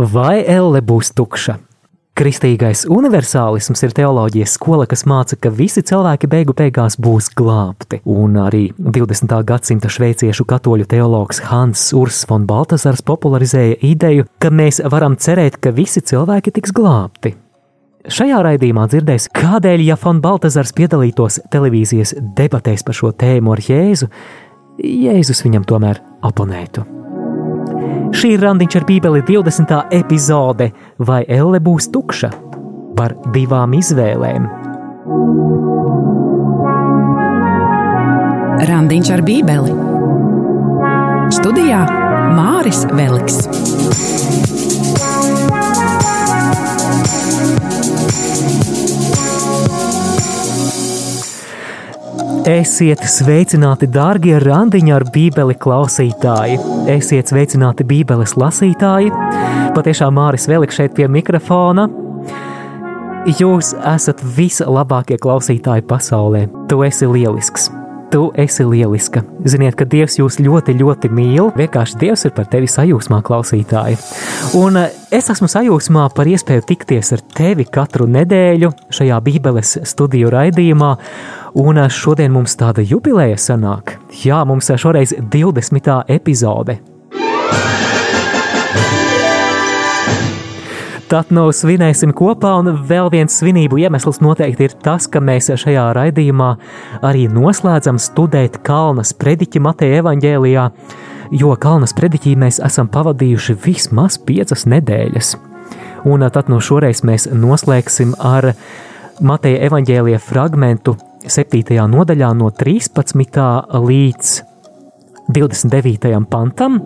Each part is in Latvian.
Vai elle būs tukša? Kristīgais universālisms ir teoloģijas skola, kas māca, ka visi cilvēki beigu beigās būs glābti. Un arī 20. gadsimta šveiciešu katoļu teologs Hans Urs von Baltasars popularizēja ideju, ka mēs varam cerēt, ka visi cilvēki tiks glābti. Šajā raidījumā dzirdēs, kādēļ, ja von Baltasars piedalītos televīzijas debatēs par šo tēmu ar Jēzu, Jēzus viņam tomēr oponētu. Šī ir randiņš ar Bībeli 20. epizode, vai elle būs tukša par divām izvēlēm. Randiņš ar Bībeli Studijā Māris Veliks. Esiet sveicināti, darbie randiņa ar Bībeli klausītāji! Esiet sveicināti, Bībeles lasītāji! Patiešām Māris Veliks šeit pie mikrofona. Jūs esat vislabākie klausītāji pasaulē. Tu esi lielisks! Tu esi lieliska. Ziniet, ka Dievs jūs ļoti, ļoti mīl. Vienkārši Dievs ir par tevi sajūsmā, klausītāji. Un eh, es esmu sajūsmā par iespēju tikties ar tevi katru nedēļu šajā Bībeles studiju raidījumā. Un eh, šodien mums tāda jubileja sanāk. Jā, mums šoreiz 20. epizode. Tad nu svinēsim kopā, un vēl viens svinību iemesls noteikti ir tas, ka mēs šajā raidījumā arī noslēdzam studēt Kalnas prediķi Mateja evaņģēlijā, jo Kalnas prediķī mēs esam pavadījuši vismaz piecas nedēļas. Un tad no šoreiz mēs noslēgsim ar Mateja evaņģēlija fragmentu 7. nodaļā no 13. līdz 29. pantam.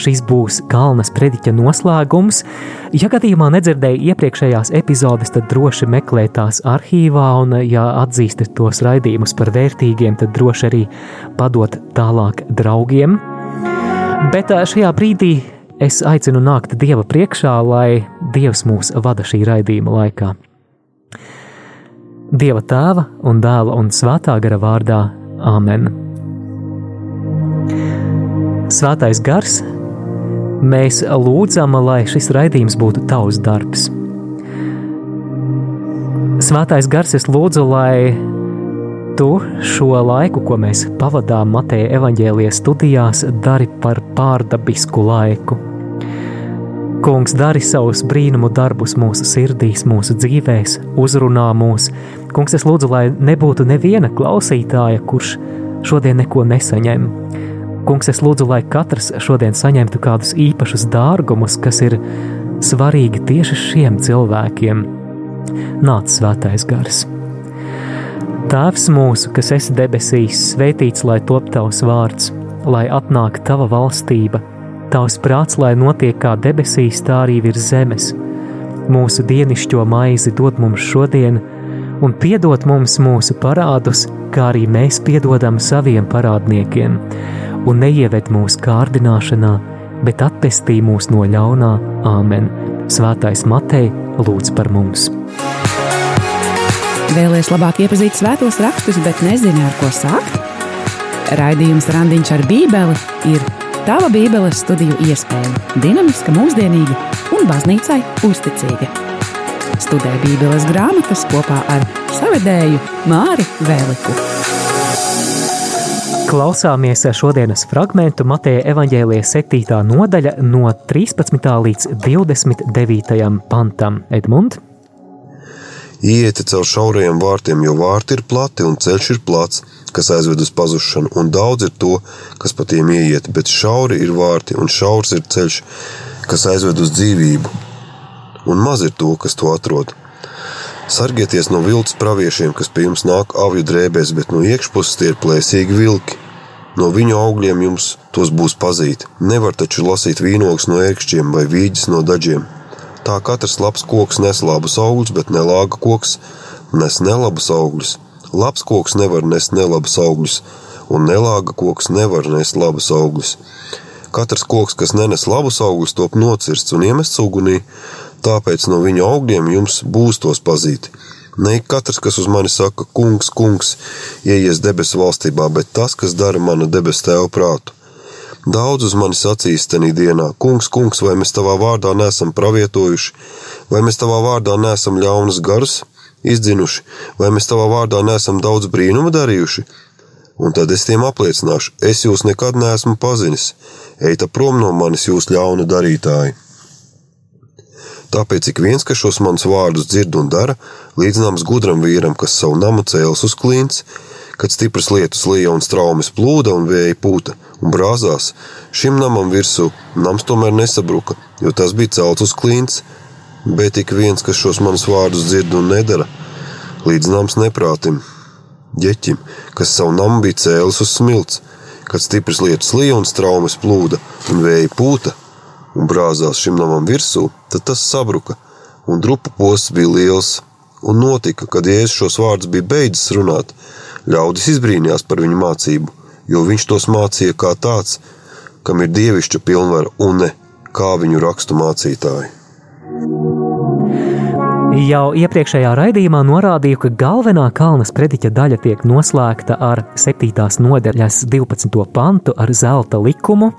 Šis būs Kalnas prediķa noslēgums. Ja gadījumā nedzirdēju iepriekšējās epizodes, tad droši meklē tās arhīvā, un, ja atzīstat tos raidījumus par vērtīgiem, tad droši arī padot tālāk draugiem. Bet šajā brīdī es aicinu nākt Dieva priekšā, lai Dievs mūs vada šī raidījuma laikā. Dieva tēva un dēla un svētā gara vārdā Āmen! Svētais gars, mēs lūdzam, lai šis raidījums būtu tavs darbs. Svētais gars, es lūdzu, lai tu šo laiku, ko mēs pavadām Mateja evaņģēlijas studijās, dari par pārdabisku laiku. Kungs, dari savus brīnumu darbus mūsu sirdīs, mūsu dzīvēs, uzrunā mūs. Kungs, es lūdzu, lai nebūtu neviena klausītāja, kurš šodien neko nesaņem Kungs, es lūdzu, lai katrs šodien saņemtu kādus īpašus dārgumus, kas ir svarīgi tieši šiem cilvēkiem. Nāc, svētais gars! Tēvs mūsu, kas esi debesīs, svētīts lai top tavs vārds, lai atnāk tava valstība, tavs prāts, lai notiek kā debesīs, tā arī virs zemes. Mūsu dienascho maizi dod mums šodien, un piedod mums mūsu parādus, kā arī mēs piedodam saviem parādniekiem un neieved mūsu kārdināšanā, bet atpestī mūs no ļaunā Āmen. Svētais Matei lūdz par mums! Vēlēs labāk iepazīt svētos rakstus, bet nezini, ar ko sākt? Raidījums Randiņš ar Bībeli ir tava Bībeles studiju iespēja, dinamiska, mūsdienīga un baznīcai uzticīga. Studē Bībeles grāmatas kopā ar savedēju Māri Vēliku. Klausāmies šodienas fragment Mateja evaņģēlijas 7. nodaļa no 13. līdz 29. pantam. Edmund? Iet caur šaurajiem vārtiem, jo vārti ir plati un ceļš ir plats, kas aizved uz pazušanu, un daudz ir to, kas pa tiem ieiet, bet šauri ir vārti un šaurs ir ceļš, kas aizved uz dzīvību, un maz ir to, kas to atrod. Sargieties no viltus praviešiem, kas pie jums nāk avju drēbēs, bet no iekšpuses tie ir plēsīgi vilki. No viņu augļiem jums tos būs pazīt. Nevar taču lasīt vīnogus no ērkšķiem vai vīģis no daļiem. Tā katrs labs koks nes labus augļus, bet nelāga koks nes nelabus augļus. Labs koks nevar nest nelabus augļus, un nelāga koks nevar nest labus augļus. Katrs koks, kas nenes labus augļus, top nocirsts un iemests ugunī, tāpēc no viņu augļiem jums būs tos pazīt. Ne katrs, kas uz mani saka, kungs, kungs, ieies debesu valstībā, bet tas, kas dara manu debesu tēvu prātu. Daudz uz mani sacīs tenī dienā: Kungs, kungs, vai mēs tavā vārdā nesam pravietojuši, vai mēs tavā vārdā nesam ļaunas garus izdzinuši, vai mēs tavā vārdā nesam daudz brīnumu darījuši? Un tad es tiem apliecināšu: Es jūs nekad neesmu pazinis, ejiet prom no manis, jūs ļauna darītāji! Tāpēc ik viens, kas šos manus vārdus dzird un dara, līdzināms gudram vīram, kas savu namu cēlis uz klints, kad stipras lietus lija un straumes plūda un vēja pūta un brāzās, šim namam virsū nams tomēr nesabruka, jo tas bija celts uz klints, bet ik viens, kas šos manus vārdus dzird un nedara, līdzināms neprātim, ģeķim, kas savu namu bija cēlis uz smilts, kad stipras lietus lija un straumes plūda un vēja pūta un brāzās šim namam virsū, tad tas sabruka, un drupu posts bija liels. Un notika, kad Jēzus šos vārdus bija beidzis runāt, ļaudis izbrīnījās par viņu mācību, jo viņš tos mācīja kā tāds, kam ir dievišķa pilnvara un ne kā viņu rakstu mācītāji. Jau iepriekšējā raidījumā norādīju, ka galvenā kalna sprediķa daļa tiek noslēgta ar 7. nodaļas 12. pantu ar zelta likumu,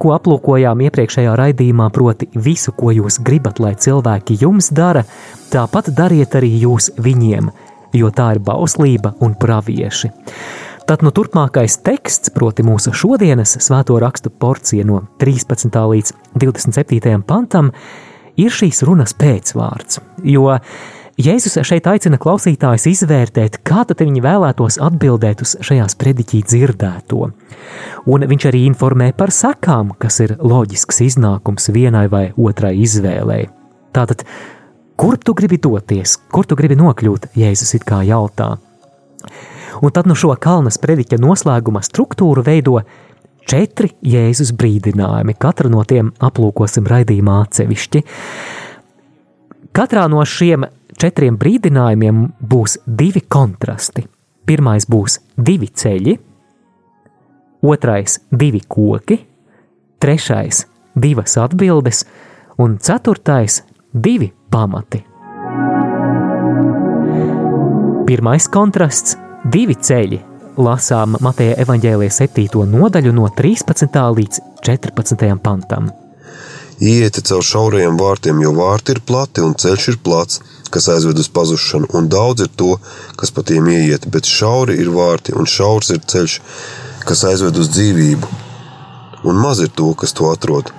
ko aplūkojām iepriekšējā raidījumā, proti, visu, ko jūs gribat, lai cilvēki jums dara, tāpat dariet arī jūs viņiem, jo tā ir bauslība un pravieši. Tad nu turpmākais teksts, proti mūsu šodienas svēto rakstu porcija no 13. līdz 27. pantam, ir šīs runas pēcvārds, jo Jēzus šeit aicina klausītājus izvērtēt, kā tad viņi vēlētos atbildēt uz šajā sprediķī dzirdēto. Un viņš arī informē par sakām, kas ir loģisks iznākums vienai vai otrai izvēlei. Tātad, kur tu gribi doties, kur tu gribi nokļūt, Jēzus it kā jautā. Un tad no šo kalna sprediķa noslēguma struktūru veido četri Jēzus brīdinājumi. Katru no tiem aplūkosim raidījumā atsevišķi. Katrā no šiem četriem brīdinājumiem būs divi kontrasti. Pirmais būs divi ceļi, otrais divi koki, trešais divas atbildes un ceturtais divi pamati. Pirmais kontrasts - divi ceļi. Lasām Mateja evaņģēlijas 7. nodaļu no 13. līdz 14. pantam. Iet caur šaurajiem vārtiem, jo vārti ir plati un ceļš ir plats, kas aizved uz pazušanu, un daudz ir to, kas pa tiem ieiet, bet šauri ir vārti un šaurs ir ceļš, kas aizved uz dzīvību, un maz ir to, kas to atrod.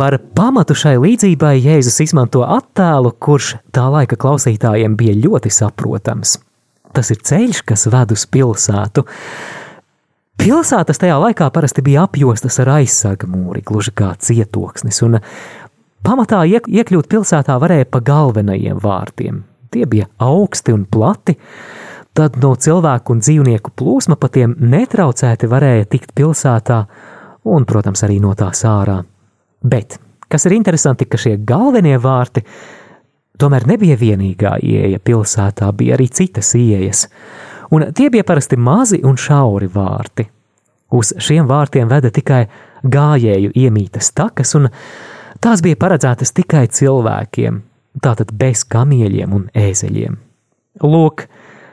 Par pamatu šai līdzībai Jēzus izmanto attēlu, kurš tā laika klausītājiem bija ļoti saprotams. Tas ir ceļš, kas ved uz pilsētu. Pilsētas tajā laikā parasti bija apjostas ar aizsarga mūri, gluži kā cietoksnis, un Pamatā iekļūt pilsētā varēja pa galvenajiem vārtiem. Tie bija augsti un plati, tad no cilvēku un dzīvnieku plūsma pa tiem netraucēti varēja tikt pilsētā un, protams, arī no tās ārā. Bet, kas ir interesanti, ka šie galvenie vārti tomēr nebija vienīgā ieeja pilsētā, bija arī citas ieejas, un tie bija parasti mazi un šauri vārti. Uz šiem vārtiem veda tikai gājēju iemītas takas, un Tās bija paredzētas tikai cilvēkiem, tātad bez kamieļiem un ēzeļiem. Lūk,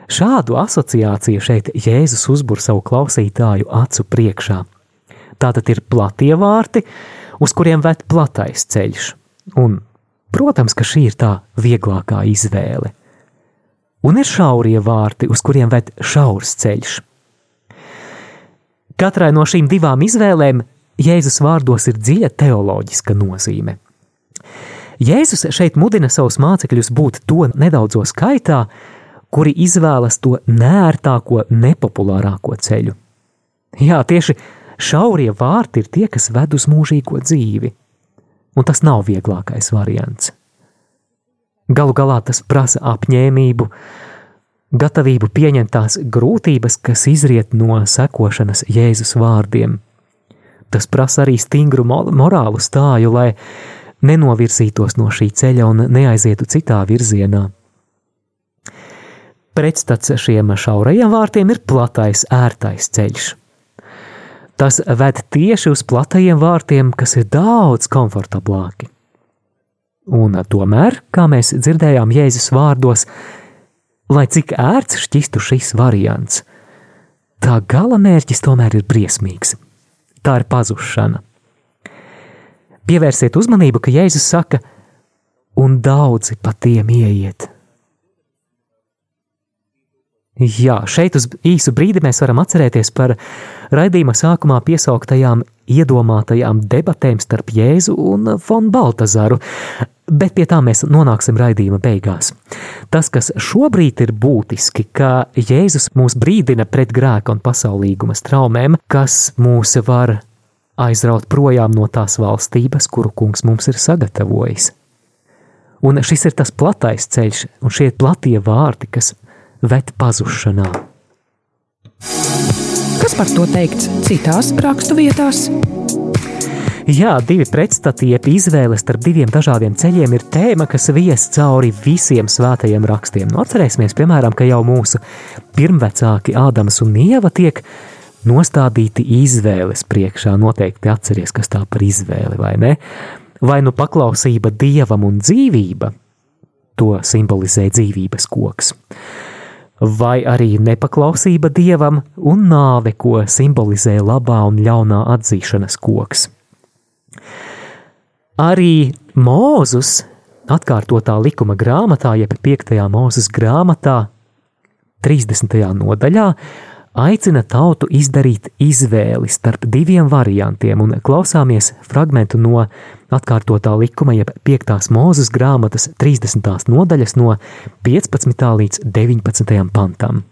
šādu asociāciju šeit Jēzus uzbur savu klausītāju acu priekšā. Tātad ir platie vārti, uz kuriem ved platais ceļš, un, protams, ka šī ir tā vieglākā izvēle. Un ir šaurie vārti, uz kuriem ved šaurs ceļš. Katrai no šīm divām izvēlēm Jēzus vārdos ir dziļa teoloģiska nozīme. Jēzus šeit mudina savus mācekļus būt to nedaudzo skaitā, kuri izvēlas to nērtāko, nepopulārāko ceļu. Jā, tieši šaurie vārti ir tie, kas ved uz mūžīgo dzīvi, un tas nav vieglākais variants. Galu galā tas prasa apņēmību, gatavību pieņemt tās grūtības, kas izriet no sekošanas Jēzus vārdiem – Tas prasa arī stingru morālu stāju, lai nenovirzītos no šī ceļa un neaizietu citā virzienā. Pretstats šiem šaurajiem vārtiem ir platais, ērtais ceļš. Tas ved tieši uz platajiem vārtiem, kas ir daudz komfortablāki. Un tomēr, kā mēs dzirdējām Jēzus vārdos, lai cik ērts šķistu šis variants, tā gala mērķis tomēr ir briesmīgs. Tā ir pazušana. Pievērsiet uzmanību, ka Jēzus saka, un daudzi pa tiem ieiet. Jā, šeit uz īsu brīdi mēs varam atcerēties par raidījuma sākumā piesauktajām iedomātajām debatēm starp Jēzu un Von Baltazaru, bet pie tā mēs nonāksim raidījuma beigās. Tas, kas šobrīd ir būtiski, ka Jēzus mūs brīdina pret grēka un pasaulīguma straumēm, kas mūs var aizraut projām no tās valstības, kuru kungs mums ir sagatavojis. Un šis ir tas platais ceļš, un šie platie vārti, kas ved pazušanā. Kas par to teikts citās raksturvietās? Jā, divi pretstati, jeb izvēle starp diviem dažādiem ceļiem ir tēma, kas vies cauri visiem svētajiem rakstiem. Nu, atcerēsimies, piemēram, ka jau mūsu pirmvecāki Ādams un Ieva tiek nostādīti izvēles priekšā. Noteikti atceries, kas tā par izvēli, vai ne? Vai nu paklausība dievam un dzīvība, to simbolizē dzīvības koks vai arī nepaklausība dievam un nāve, ko simbolizē labā un ļaunā atzīšanas koks. Arī Mūzus atkārtotā likuma grāmatā, jeb 5. mūzes grāmatā, 30. nodaļā, aicina tautu izdarīt izvēli starp diviem variantiem, un klausāmies fragment no atkārtotā likuma, jeb 5. mūzes grāmatas 30. nodaļas no 15. līdz 19. pantam.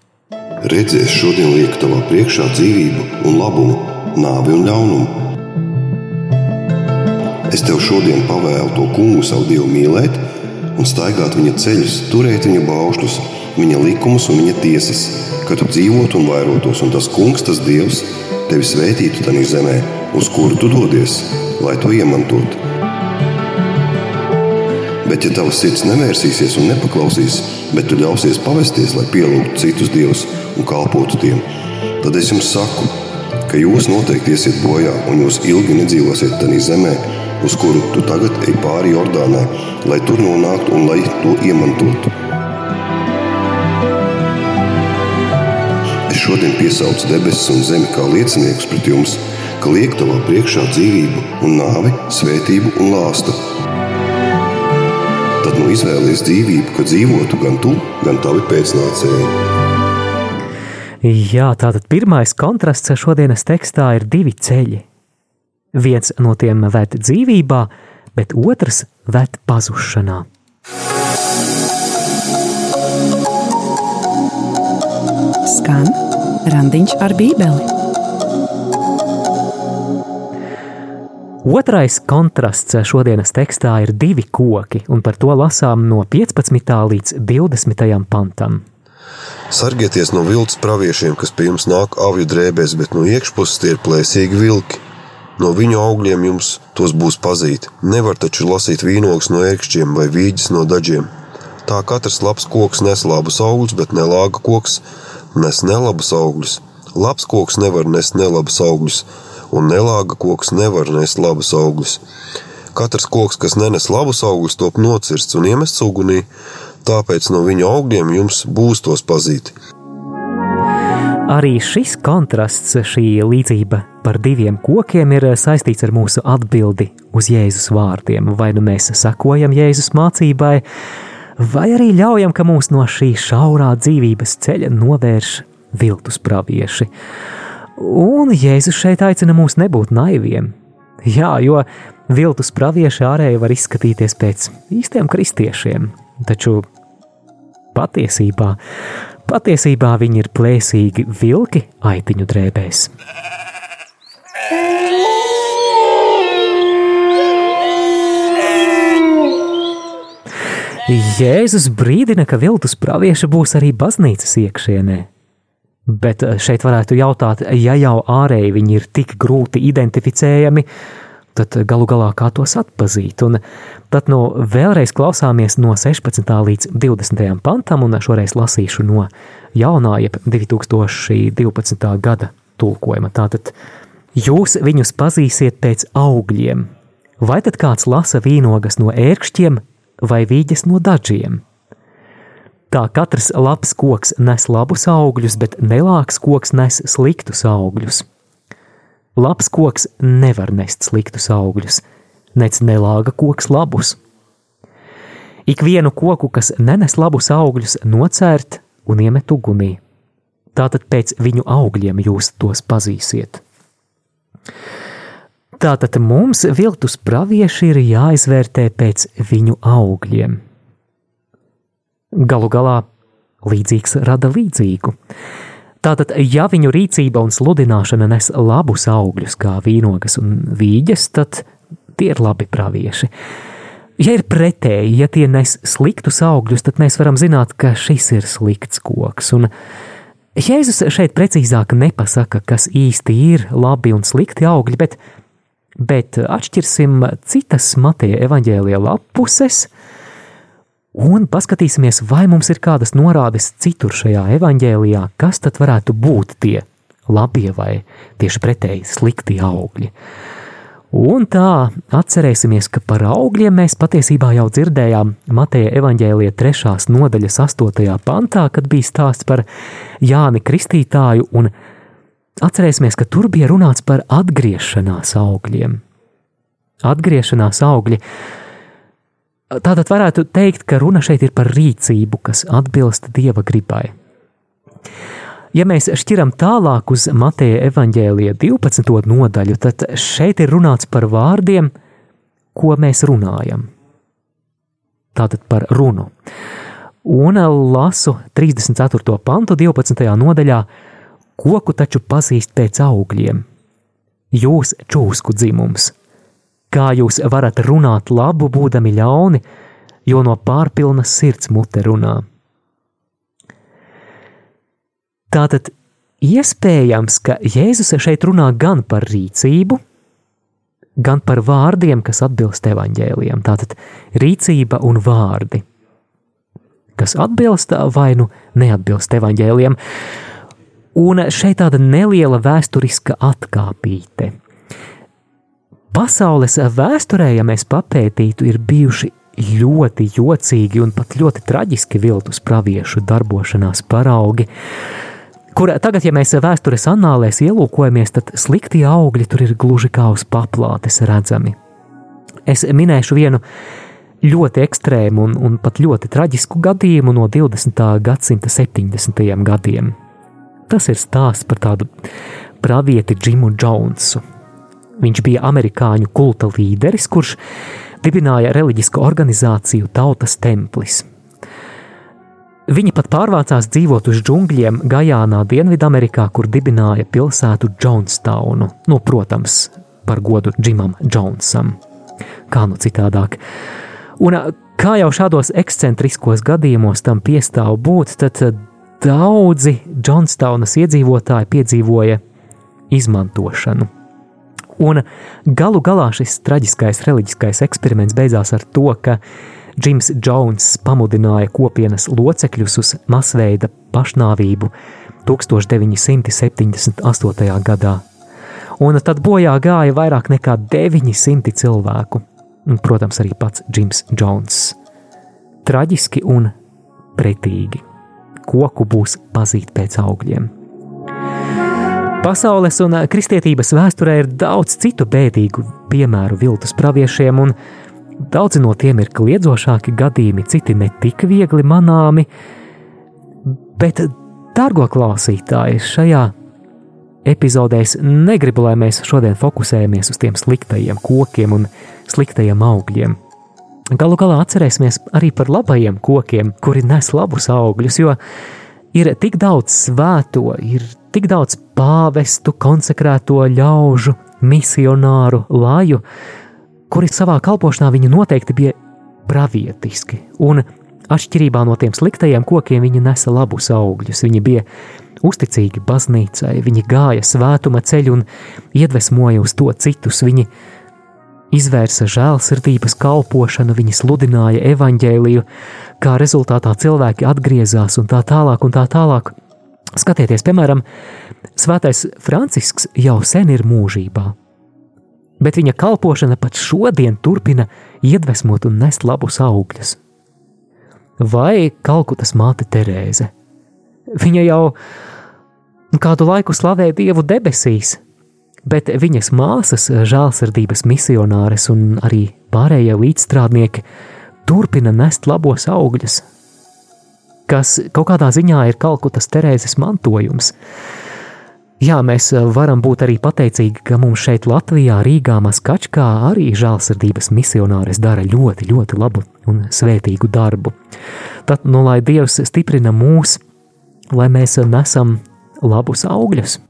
Redzēs, šodien lieku tavā priekšā dzīvību un labumu, nāvi un ļaunumu. Es tev šodien pavēlu to kungu savu dievu mīlēt un staigāt viņa ceļus, turēt viņa baušļus viņa likumus un viņa tiesas, ka tu dzīvotu un vairotos, un tas kungs, tas dievs, tevi svētītu tajā zemē, uz kuru tu dodies, lai to iemantotu. Bet, ja tavs sirds nevērsīsies un nepaklausīs, bet tu ļausies pavesties, lai pielūgtu citus dievus un kalpotu tiem, tad es jums saku, ka jūs noteikti iesiet bojā un jūs ilgi nedzīvosiet tajā zemē, uz kuru tu tagad ej pāri Jordānai, lai tur nonāktu un lai to iemantotu. šodien piesauc debesis un zemi kā lieciniekus pret jums, ka liek tavā priekšā dzīvību un nāvi, svētību un lāstu. Tad nu izvēlies dzīvību, ka dzīvotu gan tu, gan tavi pēcnācēji. Jā, tātad pirmais kontrasts šodienas tekstā ir divi ceļi. Viens no tiem ved dzīvībā, bet otrs ved pazušanā. Skan Randiņš ar Bībeli. Otrais kontrasts šodienas tekstā ir divi koki, un par to lasām no 15. līdz 20. pantam. Sargieties no viltus praviešiem, kas pie jums nāk avju drēbēs, bet no iekšpuses tie ir plēsīgi vilki. No viņu augļiem jums tos būs pazīt. Nevar taču lasīt vīnogus no ērkšķiem vai vīģis no daļiem. Tā katrs labs koks nes labus augļus, bet nelāga koks nes nelabus augļus. Labs koks nevar nest nelabus augļus, un nelāga koks nevar nest labus augļus. Katrs koks, kas nenes labus augļus, top nocirsts un iemests ugunī, tāpēc no viņa augļiem jums būs tos pazīt. Arī šis kontrasts, šī līdzība par diviem kokiem ir saistīts ar mūsu atbildi uz Jēzus vārdiem. Vai nu mēs sakojam Jēzus mācībai, vai arī ļaujam, ka mūs no šī šaurā dzīvības ceļa novērš viltus pravieši. Un Jēzus šeit aicina mūs nebūt naiviem. Jā, jo viltus pravieši ārēji var izskatīties pēc īstiem kristiešiem, taču patiesībā, patiesībā viņi ir plēsīgi vilki aitiņu drēbēs. Jēzus brīdina, ka viltus pravieši būs arī baznīcas iekšienē. Bet šeit varētu jautāt, ja jau ārēji viņi ir tik grūti identificējami, tad galu galā kā tos atpazīt. Un tad nu vēlreiz klausāmies no 16. līdz 20. pantam, un šoreiz lasīšu no jaunā, jeb 2012. gada tulkojuma. Tātad jūs viņus pazīsiet pēc augļiem. Vai tad kāds lasa vīnogas no ērkšķiem vai vīģes no dažiem. Tā katrs labs koks nes labus augļus, bet nelāks koks nes sliktus augļus. Labs koks nevar nest sliktus augļus, nec nelāga koks labus. Ikvienu koku, kas nenes labus augļus, nocērt un iemet ugunī. Tātad pēc viņu augļiem jūs tos pazīsiet. Tātad mums viltus pravieši ir jāizvērtē pēc viņu augļiem. Galu galā līdzīgs rada līdzīgu. Tātad, ja viņu rīcība un sludināšana nes labus augļus, kā vīnogas un vīģes, tad tie ir labi pravieši. Ja ir pretēji, ja tie nes sliktus augļus, tad mēs varam zināt, ka šis ir slikts koks. Un Jēzus šeit precīzāk nepasaka, kas īsti ir labi un slikti augļi, bet, bet atšķirsim citas Mateja evaņģēlija lapuses, un paskatīsimies, vai mums ir kādas norādes citur šajā evaņģēlijā, kas tad varētu būt tie labie vai tieši pretēji slikti augļi. Un tā atcerēsimies, ka par augļiem mēs patiesībā jau dzirdējām Mateja evaņģēlija trešās nodaļas astotajā pantā, kad bija stāsts par Jāni Kristītāju, un atcerēsimies, ka tur bija runāts par atgriešanās augļiem. Atgriešanās augļi Tātad varētu teikt, ka runa šeit ir par rīcību, kas atbilst dieva gribai. Ja mēs šķiram tālāk uz Mateja evaņģēlija 12. nodaļu, tad šeit ir runāts par vārdiem, ko mēs runājam. Tātad par runu. Un lasu 34. pantu 12. nodaļā: Koku taču pazīst pēc augļiem. Jūs čūsku dzimums, Kā jūs varat runāt labu, būdami ļauni, jo no pārpilnas sirds mute runā. Tātad iespējams, ka Jēzus šeit runā gan par rīcību, gan par vārdiem, kas atbilst evaņģēliem. Tātad rīcība un vārdi, kas atbilst vai nu neatbilst evaņģēliem. Un šeit tāda neliela vēsturiska atkāpīte. Pasaules vēsturē, ja mēs papētītu, ir bijuši ļoti jocīgi un pat ļoti traģiski viltus praviešu darbošanās paraugi, kur tagad, ja mēs vēstures annālēs ielūkojamies, tad sliktie augļi tur ir gluži kā uz paplātes redzami. Es minēšu vienu ļoti ekstrēmu un, un pat ļoti traģisku gadījumu no 20. gadsimta 70. gadiem. Tas ir stāsts par tādu pravieti Džimu Džonsu. Viņš bija amerikāņu kulta līderis, kurš dibināja reliģisku organizāciju Tautas templis. Viņi pat pārvācās dzīvot uz džungļiem Gajānā, Dienvidamerikā, kur dibināja pilsētu Jonestownu, nu, protams, par godu Džimam Džonsam. Kā nu citādāk. Un kā jau šādos ekscentriskos gadījumos tam piestāv būt, tad daudzi Jonestownas iedzīvotāji piedzīvoja izmantošanu. Un galu galā šis traģiskais reliģiskais eksperiments beidzās ar to, ka Džims Jones pamudināja kopienas locekļus uz masveida pašnāvību 1978. gadā. Un tad bojā gāja vairāk nekā 900 cilvēku, un, protams, arī pats Džims Jones. Traģiski un pretīgi. Koku būs pazīt pēc augļiem. Pasaules un kristietības vēsturē ir daudz citu bēdīgu piemēru viltus praviešiem, un daudzi no tiem ir kliedzošāki gadījumi, citi ne tik viegli manāmi. Bet, dārgo klausītāji, šajā epizodē es negribu, lai mēs šodien fokusējamies uz tiem sliktajiem kokiem un sliktajiem augļiem. Galu galā atcerēsimies arī par labajiem kokiem, kuri nes labus augļus, jo ir tik daudz svēto, ir tik daudz pāvestu, konsekrēto ļaužu, misionāru, laju, kuri savā kalpošanā viņi noteikti bija pravietiski, un atšķirībā no tiem sliktajiem kokiem viņi nesa labus augļus. Viņi bija uzticīgi baznīcai, viņi gāja svētuma ceļu un iedvesmoja uz to citus. Viņi izvērsa žēlsirdības kalpošanu, viņi sludināja evaņģēliju, kā rezultātā cilvēki atgriezās un tā tālāk un tā tālāk. Skatieties, piemēram, Svētais Francisks jau sen ir mūžībā, bet viņa kalpošana pat šodien turpina iedvesmot un nest labus augļus. vai Kalkutas māte Terēze. Viņa jau kādu laiku slavēja Dievu debesīs, bet viņas māsas, žēlsirdības misionāres un arī pārējie līdzstrādnieki turpina nest labos augļus, kas kaut kādā ziņā ir Kalkutas Terēzes mantojums. Jā, mēs varam būt arī pateicīgi, ka mums šeit Latvijā, Rīgā, Maskačkā arī žēlsirdības misionāres dara ļoti, ļoti labu un svētīgu darbu. Tad, nu, lai Dievs stiprina mūs, lai mēs nesam labus augļus.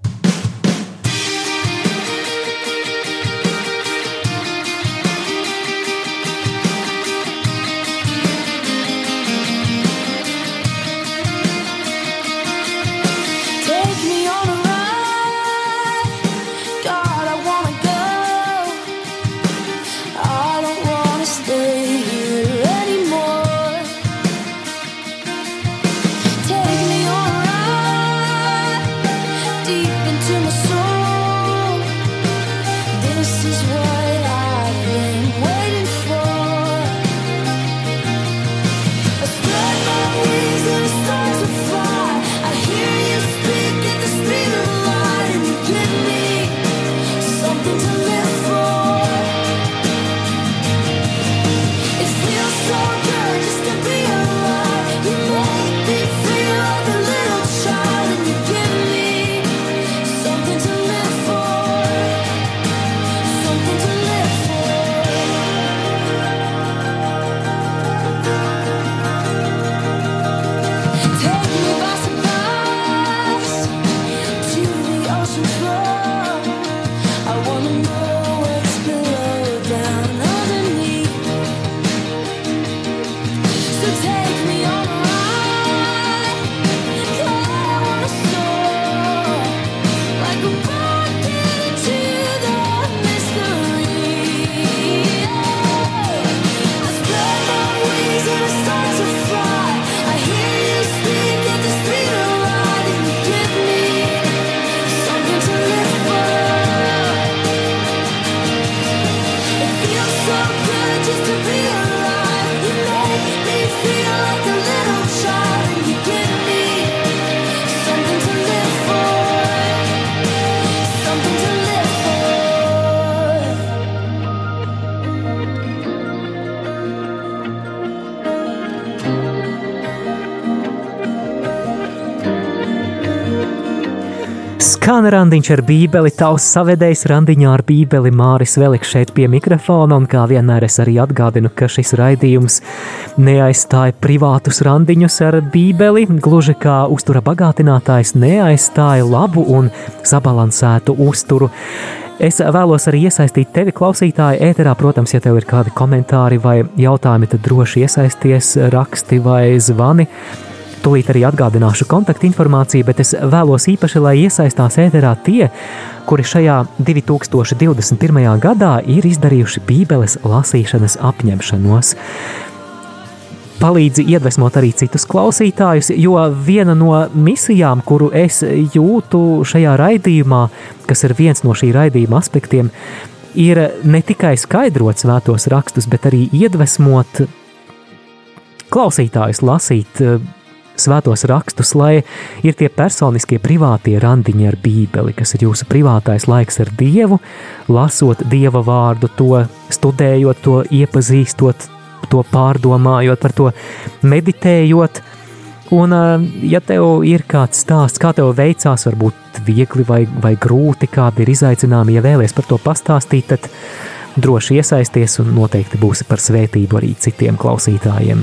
Skan randiņš ar bībeli, tavs savedējs randiņā ar bībeli Māris Veliks šeit pie mikrofona, un kā vienmēr es arī atgādinu, ka šis raidījums neaizstāja privātus randiņus ar bībeli, gluži kā uztura bagātinātājs neaizstāja labu un sabalansētu uzturu. Es vēlos arī iesaistīt tevi, klausītāji, ēterā. Protams, ja tev ir kādi komentāri vai jautājumi, tad droši iesaisties, raksti vai zvani. Tūlīt arī atgādināšu kontaktinformāciju, bet es vēlos īpaši, lai iesaistās ēterā tie, kuri šajā 2021. gadā ir izdarījuši Bībeles lasīšanas apņemšanos. Palīdzi iedvesmot arī citus klausītājus, jo viena no misijām, kuru es jūtu šajā raidījumā, kas ir viens no šī raidījuma aspektiem, ir ne tikai skaidrot svētos rakstus, bet arī iedvesmot klausītājus lasīt svētos rakstus, lai ir tie personiskie privātie randiņi ar Bībeli, kas ir jūsu privātais laiks ar Dievu, lasot Dieva vārdu, to studējot, to iepazīstot, to pārdomājot, par to meditējot. Un, ja tev ir kāds stāsts, kā tev veicās, varbūt viegli vai, vai grūti, kādi ir izaicinājumi, ja vēlaties par to pastāstīt, tad droši iesaisties un noteikti būsi par svētību arī citiem klausītājiem.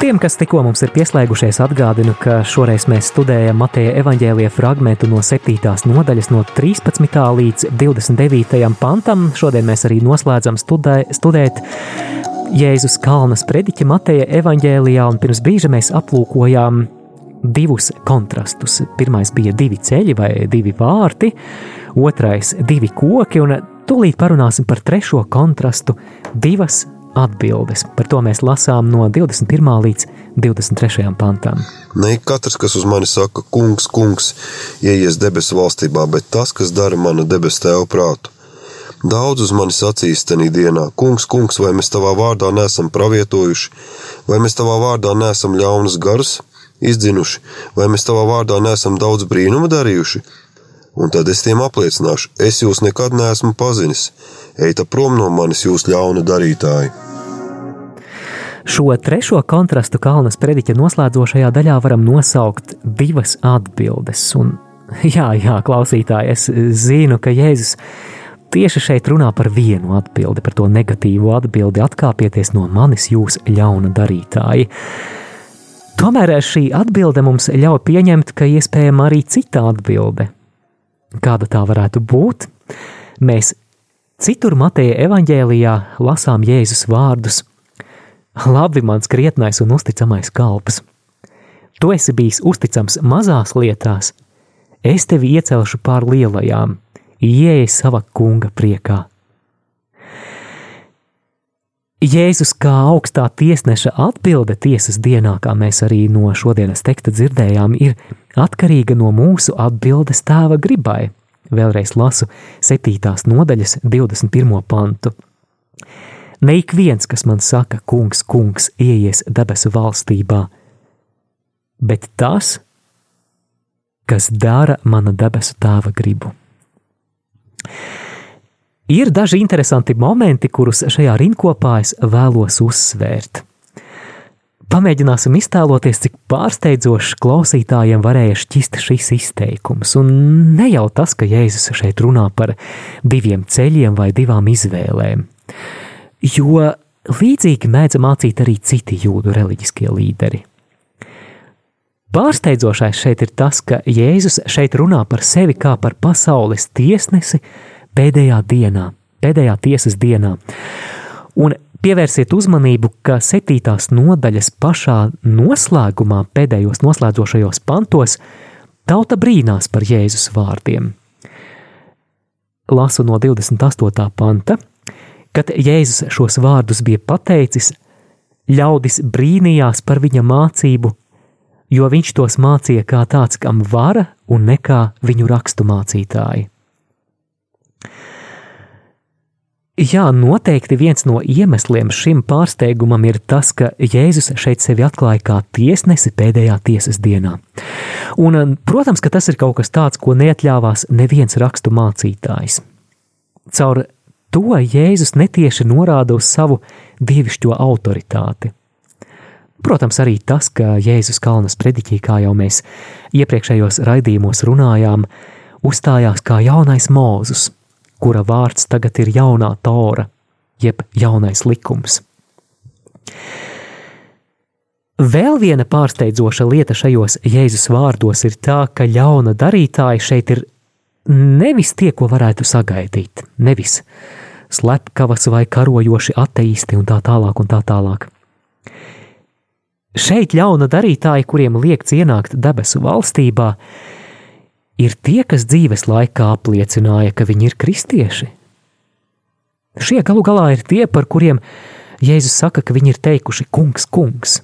Tiem, kas tikko mums ir pieslēgušies, atgādinu, ka šoreiz mēs studējam Mateja evaņģēlīja fragment no 7. nodaļas, no 13. līdz 29. pantam. Šodien mēs arī noslēdzam studē, studēt Jēzus Kalnas prediķa Mateja evaņģēlijā, un pirms brīža mēs aplūkojām divus kontrastus. Pirmais bija divi ceļi vai divi vārti, otrais divi koki, un tūlīt parunāsim par trešo kontrastu, divas atbildes. Par to mēs lasām no 21. līdz 23. pantam. Ne katrs, kas uz mani saka, kungs, kungs, ieies debesu valstībā, bet tas, kas dara mana debesu tēvu prātu. Daudz uz mani sacīs tenī dienā, kungs, kungs, vai mēs tavā vārdā neesam pravietojuši, vai mēs tavā vārdā neesam ļaunas garus izdzinuši, vai mēs tavā vārdā neesam daudz brīnumu darījuši. Un tad es tiem apliecināšu, es jūs nekad neesmu pazinis, eita prom no manis jūs ļauna darītāji. Šo trešo kontrastu Kalnas prediķa noslēdzošajā daļā varam nosaukt divas atbildes. Un, jā, jā, klausītāji, es zinu, ka Jēzus tieši šeit runā par vienu atbildi, par to negatīvo atbildi, atkāpieties no manis, jūs ļauna darītāji. Tomēr šī atbilde mums ļauj pieņemt, ka iespējama arī cita atbilde. Kāda tā varētu būt? Mēs citur Mateja evaņģēlijā lasām Jēzus vārdus: Labi, mans krietnais un uzticamais kalps! Tu esi bijis uzticams mazās lietās, es tevi iecelšu pār lielajām, ieej sava kunga priekā. Jēzus kā augstā tiesneša atbilde tiesas dienā, kā mēs arī no šodienas teksta dzirdējām, ir atkarīga no mūsu atbildes tēva gribai. Vēlreiz lasu 7. nodaļas 21. pantu. Ne ik viens, kas man saka, kungs, kungs, ieies debesu valstībā, bet tas, kas dara mana debesu tēva gribu. Ir daži interesanti momenti, kurus šajā rinkopā es vēlos uzsvērt. Pamēģināsim iztēloties, cik pārsteidzošs klausītājiem varēja šķist šis izteikums. Un ne jau tas, ka Jēzus šeit runā par diviem ceļiem vai divām izvēlēm, jo līdzīgi mēdz mācīt arī citi jūdu reliģiskie līderi. Pārsteidzošais šeit ir tas, ka Jēzus šeit runā par sevi kā par pasaules tiesnesi pēdējā dienā, pēdējā tiesas dienā. Un pievērsiet uzmanību, ka septītās nodaļas pašā noslēgumā, pēdējos noslēdzošajos pantos, tauta brīnās par Jēzus vārdiem. Lasu no 28. panta, kad Jēzus šos vārdus bija pateicis, ļaudis brīnījās par viņa mācību jo viņš tos mācīja kā tāds, kam vara un ne kā viņu rakstu mācītāji. Jā, noteikti viens no iemesliem šim pārsteigumam ir tas, ka Jēzus šeit sevi atklāja kā tiesnesi pēdējā tiesas dienā. Un, protams, ka tas ir kaut kas tāds, ko neatļāvās neviens rakstu mācītājs. Caur to Jēzus netieši norāda uz savu dievišķo autoritāti. Protams, arī tas, ka Jēzus Kalnas prediķī, kā jau mēs iepriekšējos raidījumos runājām, uzstājās kā jaunais mūzus, kura vārds tagad ir jaunā tora, jeb jaunais likums. Vēl viena pārsteidzoša lieta šajos Jēzus vārdos ir tā, ka ļauna darītāji šeit ir nevis tie, ko varētu sagaidīt, nevis slepkavas vai karojoši ateisti un tā tālāk un tā tālāk. Šeit ļauna darītāji, kuriem liekts ienākt debesu valstībā, ir tie, kas dzīves laikā apliecināja, ka viņi ir kristieši. Šie galu galā ir tie, par kuriem Jēzus saka, ka viņi ir teikuši kungs, kungs.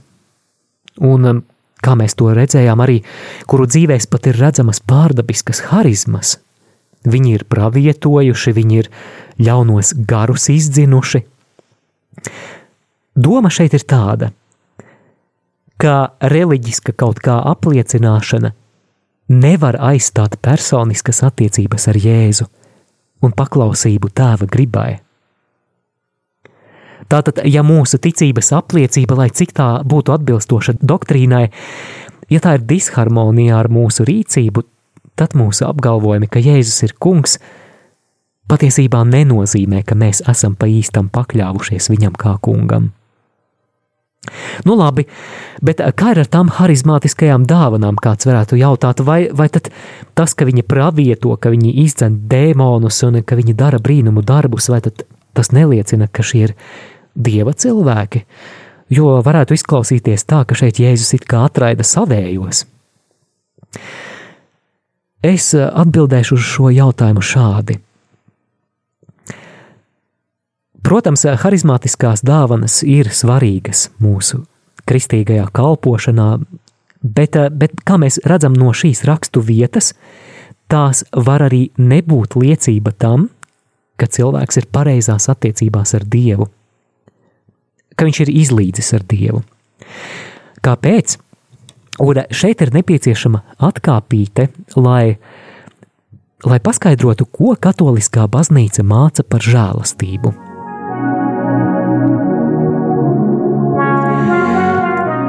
Un, um, kā mēs to redzējām, arī kuru dzīvēs pat ir redzamas pārdabiskas harizmas. Viņi ir pravietojuši, viņi ir ļaunos garus izdzinuši. Doma šeit ir tāda, ka reliģiska kaut kā apliecināšana nevar aizstāt personiskas attiecības ar Jēzu un paklausību tēva gribai. Tātad, ja mūsu ticības apliecība, lai cik tā būtu atbilstoša doktrīnai, ja tā ir disharmonijā ar mūsu rīcību, tad mūsu apgalvojumi, ka Jēzus ir kungs, patiesībā nenozīmē, ka mēs esam pa īstam pakļāvušies viņam kā kungam. Nu, labi, bet eh, kā ir ar tām harizmātiskajām dāvanām, kāds varētu jautāt, vai, vai tas, ka viņi pravieto, ka viņi izdzen dēmonus un ka viņi dara brīnumu darbus, vai tas neliecina, ka šie ir dieva cilvēki? Jo varētu izklausīties tā, ka šeit Jēzus it kā atraida savējos. Es eh, atbildēšu uz šo jautājumu šādi. Protams, harizmātiskās dāvanas ir svarīgas mūsu kristīgajā kalpošanā, bet, bet kā mēs redzam no šīs rakstu vietas, tās var arī nebūt liecība tam, ka cilvēks ir pareizās attiecībās ar Dievu, ka viņš ir izlīdzis ar Dievu. Kāpēc? Un šeit ir nepieciešama atkāpīte, lai, lai paskaidrotu, ko katoliskā baznīca māca par žēlastību.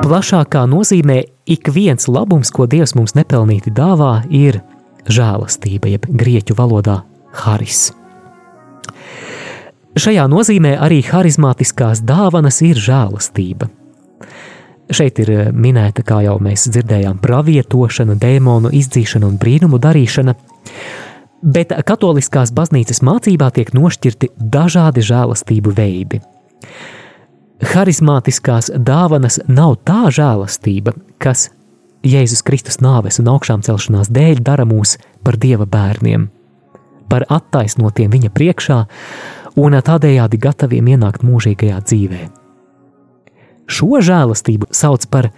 Plašākā nozīmē ik viens labums, ko Dievs mums nepelnīti dāvā, ir žēlastība, jeb grieķu valodā haris. Šajā nozīmē arī harizmātiskās dāvanas ir žēlastība. Šeit ir eh, minēta, kā jau mēs dzirdējām, pravietošana, dēmonu izdzīšana un brīnumu darīšana, bet katoliskās baznīcas mācībā tiek nošķirti dažādi žēlastību veidi. Harizmātiskās dāvanas nav tā žēlastība, kas Jēzus Kristus nāves un augšām celšanās dēļ dara mūs par Dieva bērniem, par attaisnotiem viņa priekšā un tādējādi gataviem ienākt mūžīgajā dzīvēm. Šo žēlastību sauc par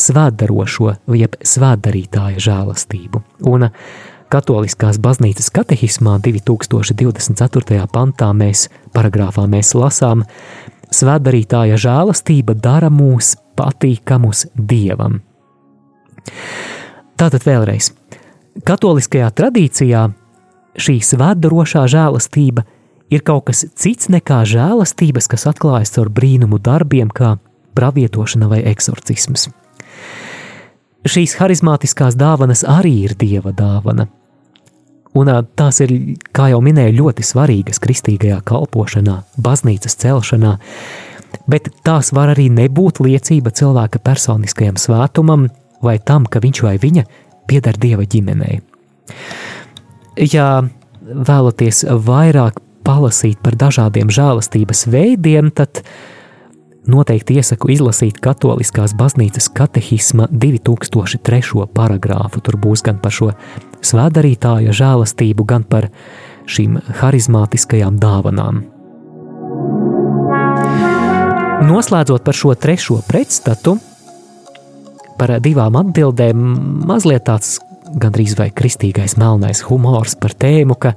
svētdarošo, jeb svētdarītāja žēlastību. Un Katoliskās baznīcas katehismā 2024. pantā mēs paragrāfā mēs lasām, svētdarītāja žēlastība dara mūs patīkamus Dievam. Tātad vēlreiz, katoliskajā tradīcijā šī svētdarošā žēlastība ir kaut kas cits nekā žēlastības, kas atklājas caur brīnumu darbiem, kā pravietošana vai eksorcisms. Šīs harizmātiskās dāvanas arī ir dieva dāvana. Un tās ir, kā jau minēju, ļoti svarīgas kristīgajā kalpošanā, baznīcas celšanā, bet tās var arī nebūt liecība cilvēka personiskajam svētumam vai tam, ka viņš vai viņa pieder dieva ģimenei. Ja vēlaties vairāk palasīt par dažādiem žēlastības veidiem, tad noteikti iesaku izlasīt Katoliskās baznīcas katehisma 2003. paragrāfu. Tur būs gan par šo svētdarītāja žēlastību, gan par šīm harizmātiskajām dāvanām. Noslēdzot par šo trešo pretstatu, par divām atbildēm, mazliet tāds gandrīz vai kristīgais melnais humors par tēmu, ka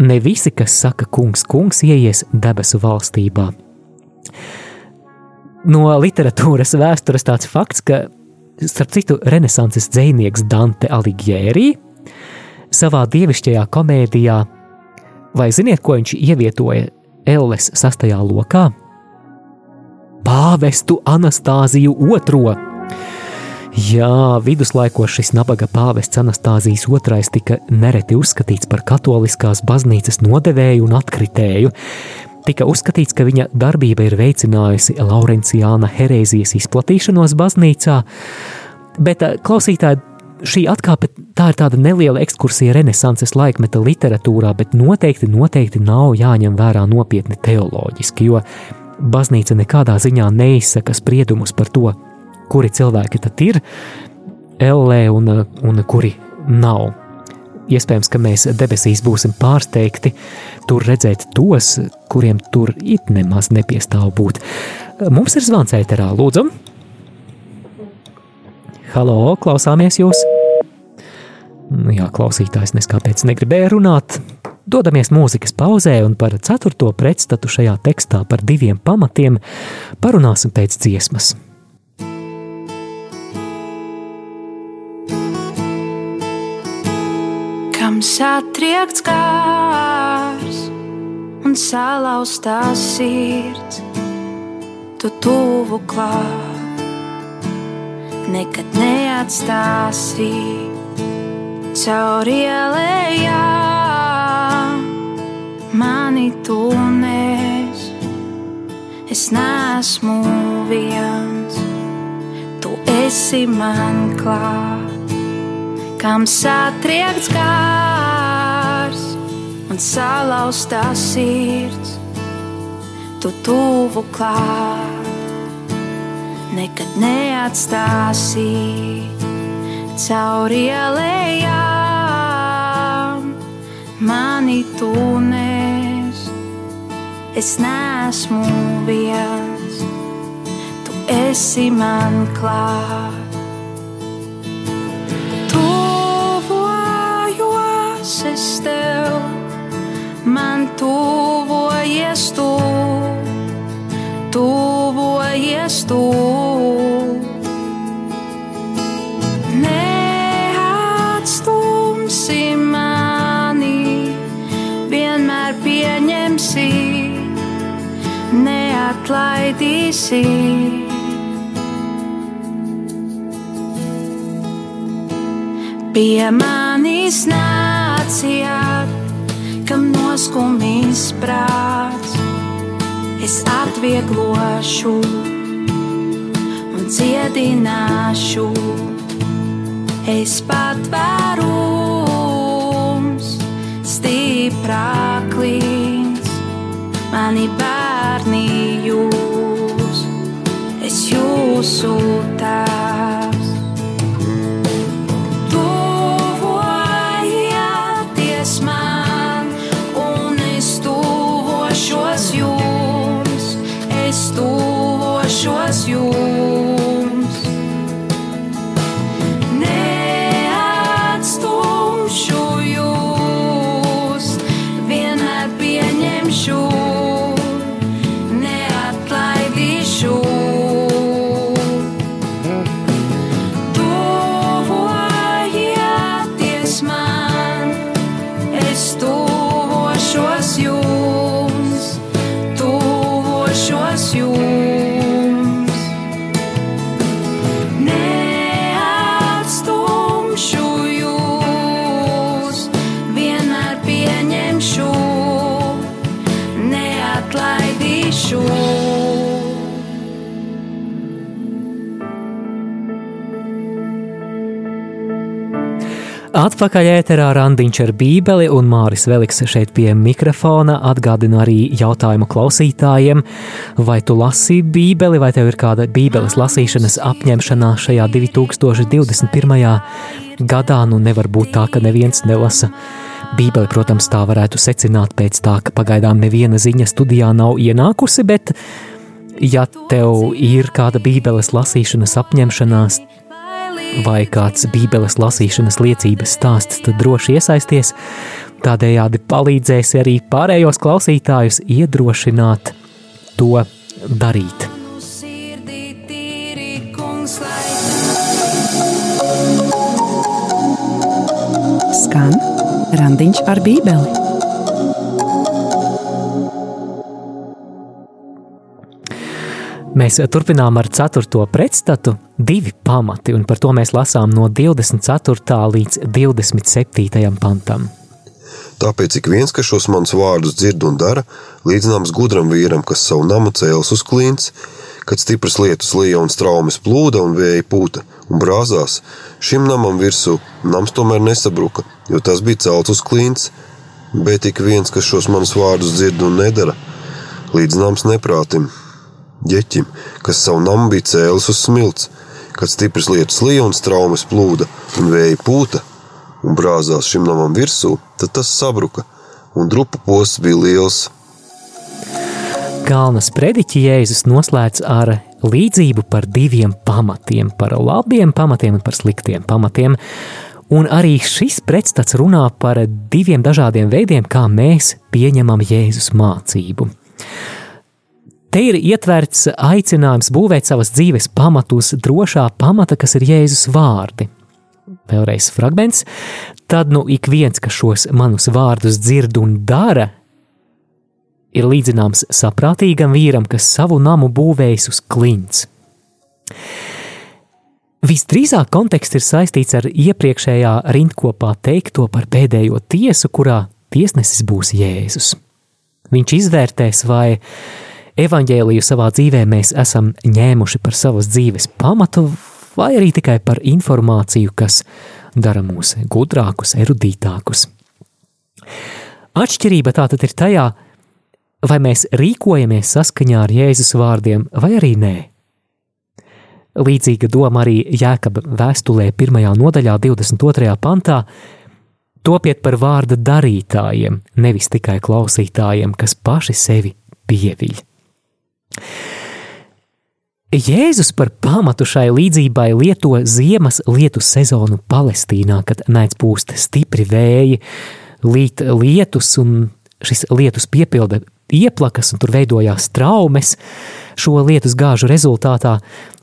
ne visi, kas saka kungs, kungs, ieies debesu valstībā no literatūras vēstures tāds fakts, ka, starp citu, renesanses dzinieks Dante Alighieri savā dievišķajā komēdijā, vai ziniet, ko viņš ievietoja Elles sastajā lokā? Pāvestu Anastāziju II. Jā, viduslaikos šis nabaga pāvests Anastāzijas II tika nereti uzskatīts par katoliskās baznīcas nodevēju un atkritēju, tika uzskatīts, ka viņa darbība ir veicinājusi Laurenciāna herēzijas izplatīšanos baznīcā, bet eh, klausītāji, šī atkāpe tā ir tāda neliela ekskursija renesanses laikmeta literatūrā, bet noteikti, noteikti nav jāņem vērā nopietni teoloģiski, jo baznīca nekādā ziņā neizsaka spriedumus par to, kuri cilvēki tad ir ellē un, un kuri nav. Iespējams, ka mēs debesīs būsim pārsteigti tur redzēt tos, kuriem tur it nemaz nepiestāv būt. Mums ir zvans ēterā, lūdzu. Halo, klausāmies jūs! Nu jā, klausītājs neskāpēc negribēja runāt. Dodamies mūzikas pauzē un par ceturto pretstatu šajā tekstā par diviem pamatiem parunāsim pēc dziesmas. Kam satriekts kārs un salauztā sirds, tu tuvu klāt, nekad neatstāsi caur ielējām. Mani tu nes, es neesmu viens, tu esi man klāt kam satriekts kārs un salauztā sirds, tu tuvu klāt, nekad neatstāsi cauri ielējām, mani tu nes. es neesmu viens, tu esi man klāt. Tuvojos es tev, man tuvojies tu, tuvojies tu. neatlaidīsi. Pie manis nācijāt, kam noskumīs prāts, es atvieglošu un dziedināšu. Es patvērums stiprāk līdz mani bērni jūs, es jūsu tēvs. Atpakaļ ēterā randiņš ar bībeli un Māris Veliks šeit pie mikrofona atgādina arī jautājumu klausītājiem, vai tu lasi bībeli, vai tev ir kāda bībeles lasīšanas apņemšanā šajā 2021. gadā, nu nevar būt tā, ka neviens nelasa. Bībeli, protams, tā varētu secināt pēc tā, ka pagaidām neviena ziņa studijā nav ienākusi, bet ja tev ir kāda bībeles lasīšanas apņemšanās, vai kāds Bībeles lasīšanas liecības stāsts, tad droši iesaisties. Tādējādi palīdzēsi arī pārējos klausītājus iedrošināt to darīt. Skan randiņš ar bībeli. Mēs turpinām ar 4. pretstatu, divi pamati, un par to mēs lasām no 24. līdz 27. pantam. Tāpēc ik viens, kas šos manus vārdus dzird un dara, līdzināms gudram vīram, kas savu namu cēlis uz klints, kad stipras lietus lija un straumes plūda un vēja pūta un brāzās, šim namam virsū nams tomēr nesabruka, jo tas bija celts uz klints, bet ik viens, kas šos manus vārdus dzird un nedara, līdzināms neprātim, ģeķim, kas savu namu bija cēlis uz smilts, kad stipras lietus lija un straumes plūda un vēja pūta un brāzās šim namam virsū, tad tas sabruka, un drupu posts bija liels. Galvenais prediķis Jēzus noslēdz ar līdzību par diviem pamatiem, par labiem pamatiem un par sliktiem pamatiem. Un arī šis pretstats runā par diviem dažādiem veidiem, kā mēs pieņemam Jēzus mācību. Te ir ietverts aicinājums būvēt savas dzīves pamatus drošā pamata, kas ir Jēzus vārdi. Vēlreiz fragments. Tad nu ik viens, kas šos manus vārdus dzird un dara, ir līdzināms saprātīgam vīram, kas savu namu būvējis uz klints. Visdrīzāk konteksts ir saistīts ar iepriekšējā rindkopā teikto par pēdējo tiesu, kurā tiesnesis būs Jēzus. Viņš izvērtēs, vai evaņģēliju savā dzīvē mēs esam ņēmuši par savas dzīves pamatu, vai arī tikai par informāciju, kas dara mūs gudrākus, erudītākus. Atšķirība tātad ir tajā, vai mēs rīkojamies saskaņā ar Jēzus vārdiem, vai arī nē. Līdzīga doma arī Jēkaba vēstulē, 1. nodaļā, 22. pantā. Topiet par vārda darītājiem, nevis tikai klausītājiem, kas paši sevi pieviļ. Jēzus par pamatu šai līdzībai lieto ziemas lietu sezonu Palestīnā, kad naids pūst stipri vēji, līt lietus un šis lietus piepilda ieplakas un tur veidojās traumes šo lietus gāžu rezultātā,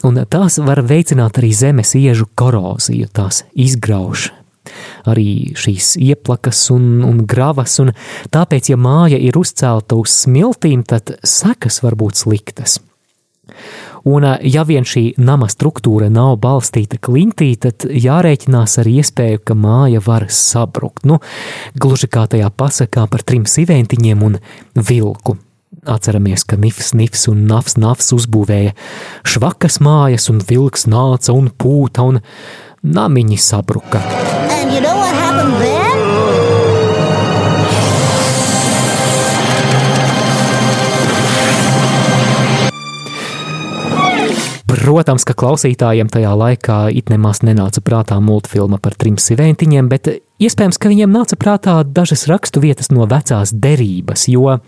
un tās var veicināt arī zemes iežu koroziju, tās izgrauž arī šīs ieplakas un, un gravas, un tāpēc, ja māja ir uzcelta uz smiltīm, tad sekas var būt sliktas. Un, ja vien šī nama struktūra nav balstīta klintī, tad jārēķinās ar iespēju, ka māja var sabrukt. Nu, gluži kā tajā pasakā par trim siventiņiem un vilku. Atceramies, ka Nifs, Nifs un Nafs, Nafs uzbūvēja švakas mājas, un vilks nāca un pūta, un namiņi sabruka. You know? Protams, ka klausītājiem tajā laikā it nemaz nenāca prātā multfilma par trim siventiņiem, bet iespējams, ka viņiem nāca prātā dažas rakstu vietas no vecās derības, jo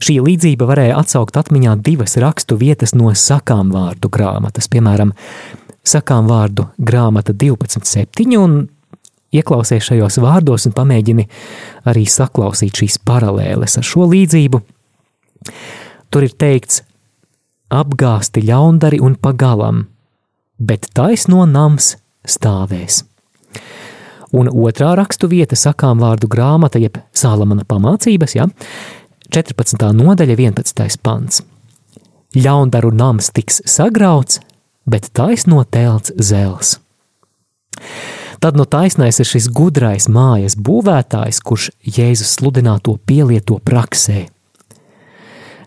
šī līdzība varēja atsaukt atmiņā divas rakstu vietas no sakām vārdu grāmatas, piemēram, sakām vārdu grāmata 12.7 un ieklausies šajos vārdos un pamēģini arī saklausīt šīs paralēles ar šo līdzību. Tur ir teikts, apgāsti ļaundari un pagalam, bet taisno nams stāvēs. Un otrā rakstu vieta sakām vārdu grāmata, jeb Sālamana pamācības, ja? 14. nodaļa, 11. pants. Ļaundaru nams tiks sagrauts, bet taisno telts zels. Tad no taisnais ir šis gudrais mājas būvētājs, kurš Jēzus sludināto pielieto praksē.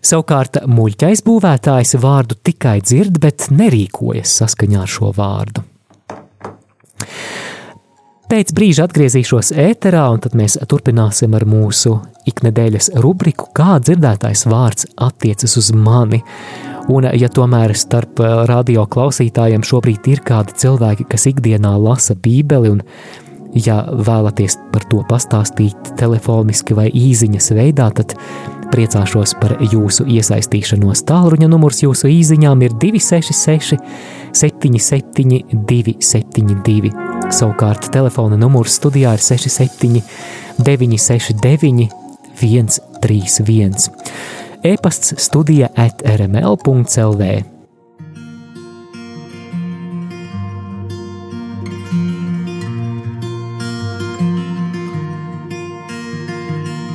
Savukārt muļķais būvētājs vārdu tikai dzird, bet nerīkojas saskaņā ar šo vārdu. Pēc brīža atgriezīšos ēterā, un tad mēs turpināsim ar mūsu iknedēļas rubriku, kā dzirdētais vārds attiecas uz mani. Un, ja tomēr starp radio klausītājiem šobrīd ir kādi cilvēki, kas ikdienā lasa Bībeli, un, ja vēlaties par to pastāstīt telefoniski vai īsiņas veidā, tad priecāšos par jūsu iesaistīšanos. Tālruņa numurs jūsu īsiņām ir 266, 77, 272. Savukārt telefona numurs studijā ir 67, 969, 131. E-pasts studija at rml.clv.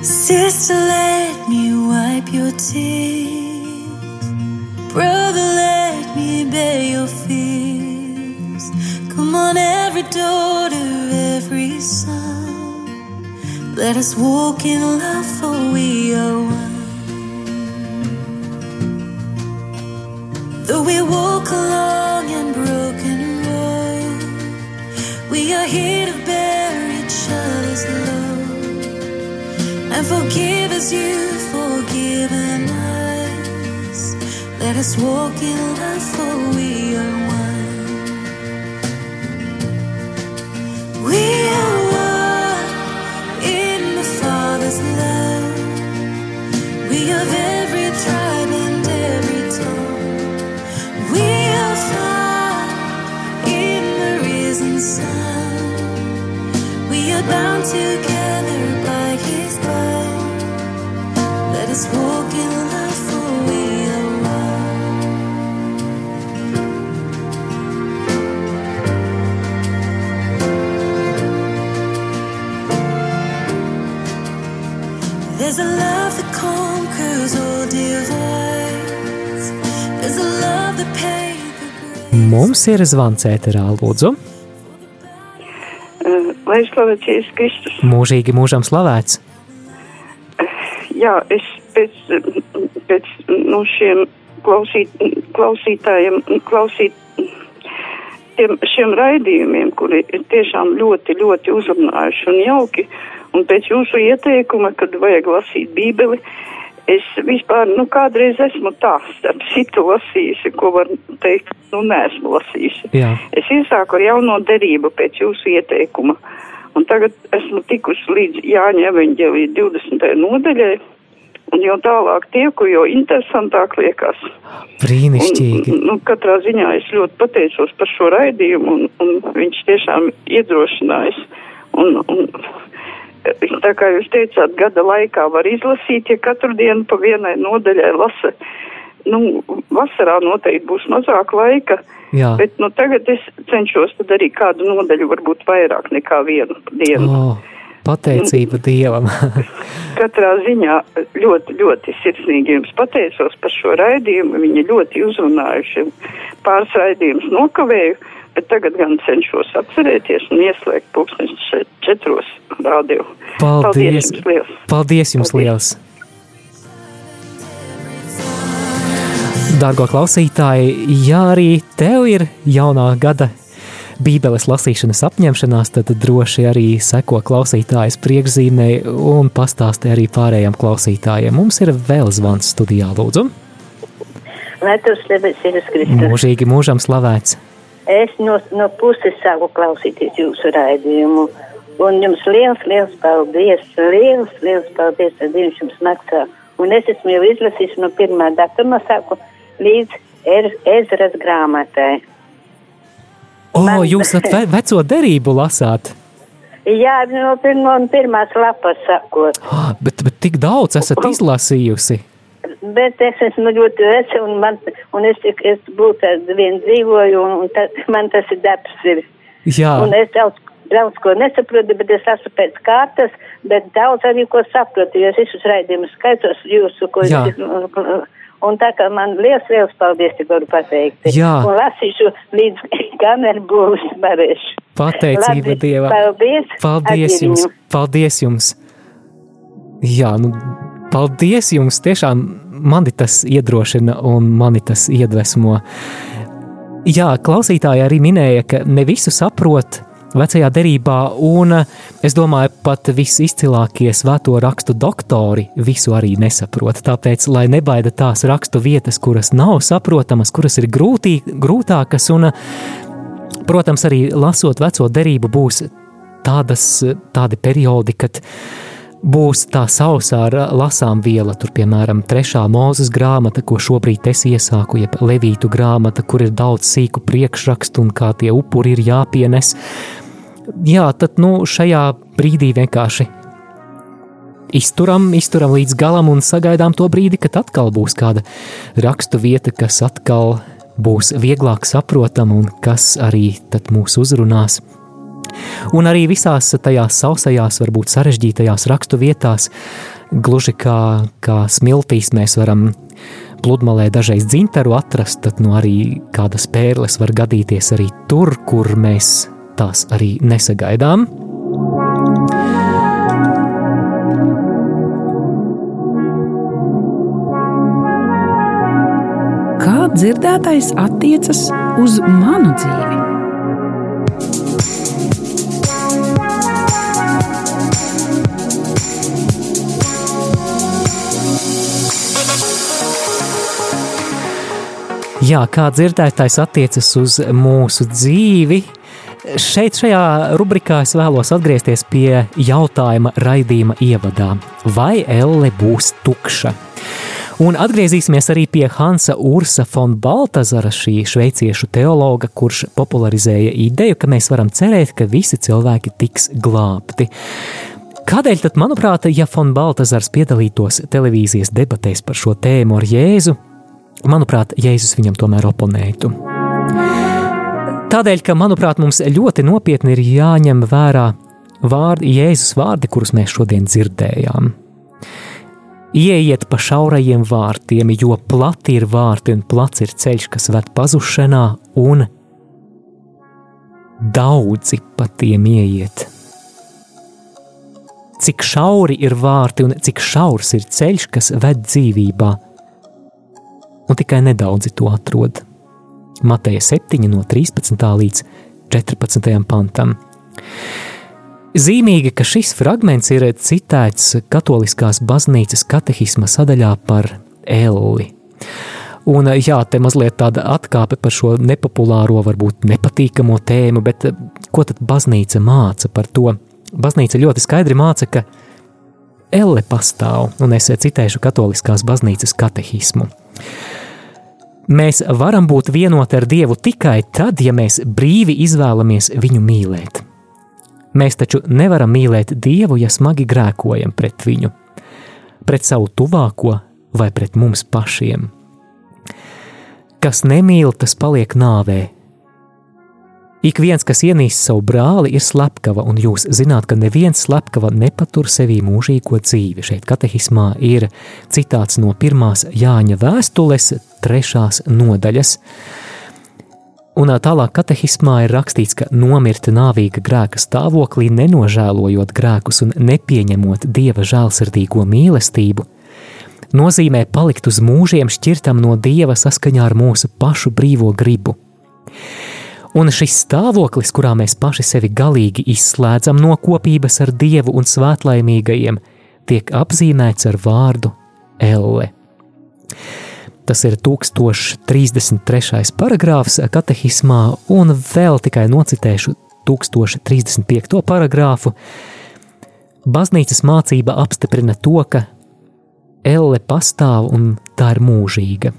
Sister, let me wipe your tears. Brother, let me bear your fears. Come on, every daughter, every son. Let us walk in love, for we are one. We walk along a broken road, we are here to bear each other's load and forgive as you've forgiven us. Let us walk in love, for we are one. We are Mums ir zvans ēterā, lūdzu. Lai slavēts Jēzus Kristus. Mūžīgi mūžam slavēts. Jā, es pēc, pēc nu, šiem klausīt, klausītājiem, klausīt tiem, šiem raidījumiem, kuri ir tiešām ļoti, ļoti uzrunājuši un jauki, un pēc jūsu ieteikuma, kad vajag lasīt bībeli, es vispār, nu, kādreiz esmu tā, starp citu lasījusi, ko var teikt, nu, neesmu lasījusi. Jā. Es iesāku ar jauno derību pēc jūsu ieteikuma. Un tagad esmu tikusi līdz Jāņa evaņģēlī 20. nodaļai. un jo tālāk tieku, jo interesantāk liekas. Brīnišķīgi. Un, nu, katrā ziņā es ļoti pateicos par šo raidījumu, un, un viņš tiešām iedrošinājis. Un, un, tā kā jūs teicāt, gada laikā var izlasīt, ja katru dienu pa vienai nodaļai lasa. Nu, vasarā noteikti būs mazāk laika, Jā. bet nu, tagad es cenšos tad arī kādu nodaļu varbūt vairāk nekā vienu dienu. Oh, pateicība Dievam. Katrā ziņā ļoti, ļoti sirsnīgi jums pateicos par šo raidījumu. Viņi ļoti uzrunājuši. Pāris raidījumus nokavēju, bet tagad gan cenšos atcerēties un ieslēgt pulksteņus četros radio. Paldies! jums liels! Paldies jums liels! Dārgo klausītāji, ja arī tev ir jaunā gada Bībeles lasīšanas apņemšanās, tad droši arī seko klausītājas priekšzīmē un pastāsti arī pārējiem klausītājiem. Mums ir vēl zvans studijā, lūdzu. Lai tu slavēts Jēzus Kristus. Mūžīgi mūžam slavēts. Es no, no puses sāku klausīties jūsu raidījumu. Un jums liels, liels paldies. Liels, liels paldies, Dievs jums maksā. Un es esmu jau izlasījis no pirmā datuma sāku līdz er, Ezras grāmatai. O, Man- jūs esat ve veco derību lasāt, Jā, no, pir, no pirmās lapas sakot. Ah, bet, bet tik daudz esat izlasījusi. Bet es esmu ļoti veca un, man, un es, es būtu vien dzīvoju un, un ta, man tas ir darbs. Ir. Jā, Un es daudz, daudz ko nesaprotu, bet es esmu pēc kārtas, bet daudz arī ko saprotu, jo es visus raidījumus skaitos jūsu, ko Jā. es, un tā kā man liels, liels paldies, tik varu pateikt. Jā. Un lasīšu līdz kamēr būs varēšu. pateicība Labi, Dievam. Paldies. Paldies jums! Paldies jums! Jā, nu, paldies jums! Tiešām mani tas iedrošina un mani tas iedvesmo. Jā, klausītāji arī minēja, ka ne visu saprot vecajā derībā, un es domāju, pat visizcilākie svēto rakstu doktori visu arī nesaprot. Tāpēc, lai nebaida tās rakstu vietas, kuras nav saprotamas, kuras ir grūtī, grūtākas, un, protams, arī lasot veco derību, būs tādas, tādi periodi, kad būs tā sausā ar lasām viela, tur, piemēram, trešā mūzes grāmata, ko šobrīd es iesāku, jeb levītu grāmata, kur ir daudz sīku priekšrakstu un kā tie upuri ir jāpienes. Jā, tad nu, šajā brīdī vienkārši izturam, izturam līdz galam un sagaidām to brīdi, kad atkal būs kāda rakstu vieta, kas atkal būs vieglāk saprotama un kas arī mūs uzrunās. Un arī visās tajās sausajās, varbūt sarežģītajās rakstu vietās, gluži kā, kā smiltīs mēs varam pludmalē dažreiz dzintaru atrast, tad nu arī kādas pērles var gadīties arī tur, kur mēs tās arī nesagaidām. Kā dzirdētais attiecas uz manu dzīvi? Jā, kā dzirdētājs attiecas uz mūsu dzīvi. Šeit, šajā rubrikā, es vēlos atgriezties pie jautājuma raidījuma ievadā. Vai elle būs tukša? Un atgriezīsimies arī pie Hansa Ursa von Baltazara, šī šveiciešu teologa, kurš popularizēja ideju, ka mēs varam cerēt, ka visi cilvēki tiks glābti. Kādēļ tad, manuprāt, ja von Baltazars piedalītos televīzijas debatēs par šo tēmu ar Jēzu, manuprāt, Jēzus viņam tomēr oponētu? Tādēļ, ka, manuprāt, mums ļoti nopietni ir jāņem vērā vārdi, Jēzus vārdi, kurus mēs šodien dzirdējām. Ieiet pa šaurajiem vārtiem, jo plati ir vārti un plats ir ceļš, kas ved pazušanā, un daudzi pa tiem ieiet. Cik šauri ir vārti un cik šaurs ir ceļš, kas ved dzīvībā, un tikai nedaudzi to atrod. Mateja 7, no 13. līdz 14. pantam. Zīmīgi, ka šis fragments ir citēts Katoliskās baznīcas katehisma sadaļā par elli. Un, jā, te mazliet tāda atkāpe par šo nepopulāro, varbūt nepatīkamo tēmu, bet ko tad baznīca māca par to? Baznīca ļoti skaidri māca, ka elle pastāv, un es citēšu Katoliskās baznīcas katehismu. Mēs varam būt vienoti ar Dievu tikai tad, ja mēs brīvi izvēlamies viņu mīlēt. Mēs taču nevaram mīlēt Dievu, ja smagi grēkojam pret viņu, pret savu tuvāko vai pret mums pašiem. Kas nemīl, tas paliek nāvē, Ik viens, kas ienīst savu brāli, ir slepkava, un jūs zināt, ka neviens slepkava nepatur sevī mūžīgo dzīvi. Šeit katehismā ir citāts no pirmās Jāņa vēstules, trešās nodaļas. Un tālāk katehismā ir rakstīts, ka nomirt nāvīga grēka stāvoklī, nenožēlojot grēkus un nepieņemot dieva žēlsirdīgo mīlestību, nozīmē palikt uz mūžiem šķirtam no dieva saskaņā ar mūsu pašu brīvo gribu. Un šis stāvoklis, kurā mēs paši sevi galīgi izslēdzam no kopības ar Dievu un svētlaimīgajiem, tiek apzīmēts ar vārdu Elle. Tas ir 1033. paragrāfs katehismā, un vēl tikai nocitēšu 1035. paragrāfu. Baznīcas mācība apstiprina to, ka Elle pastāv un tā ir mūžīga.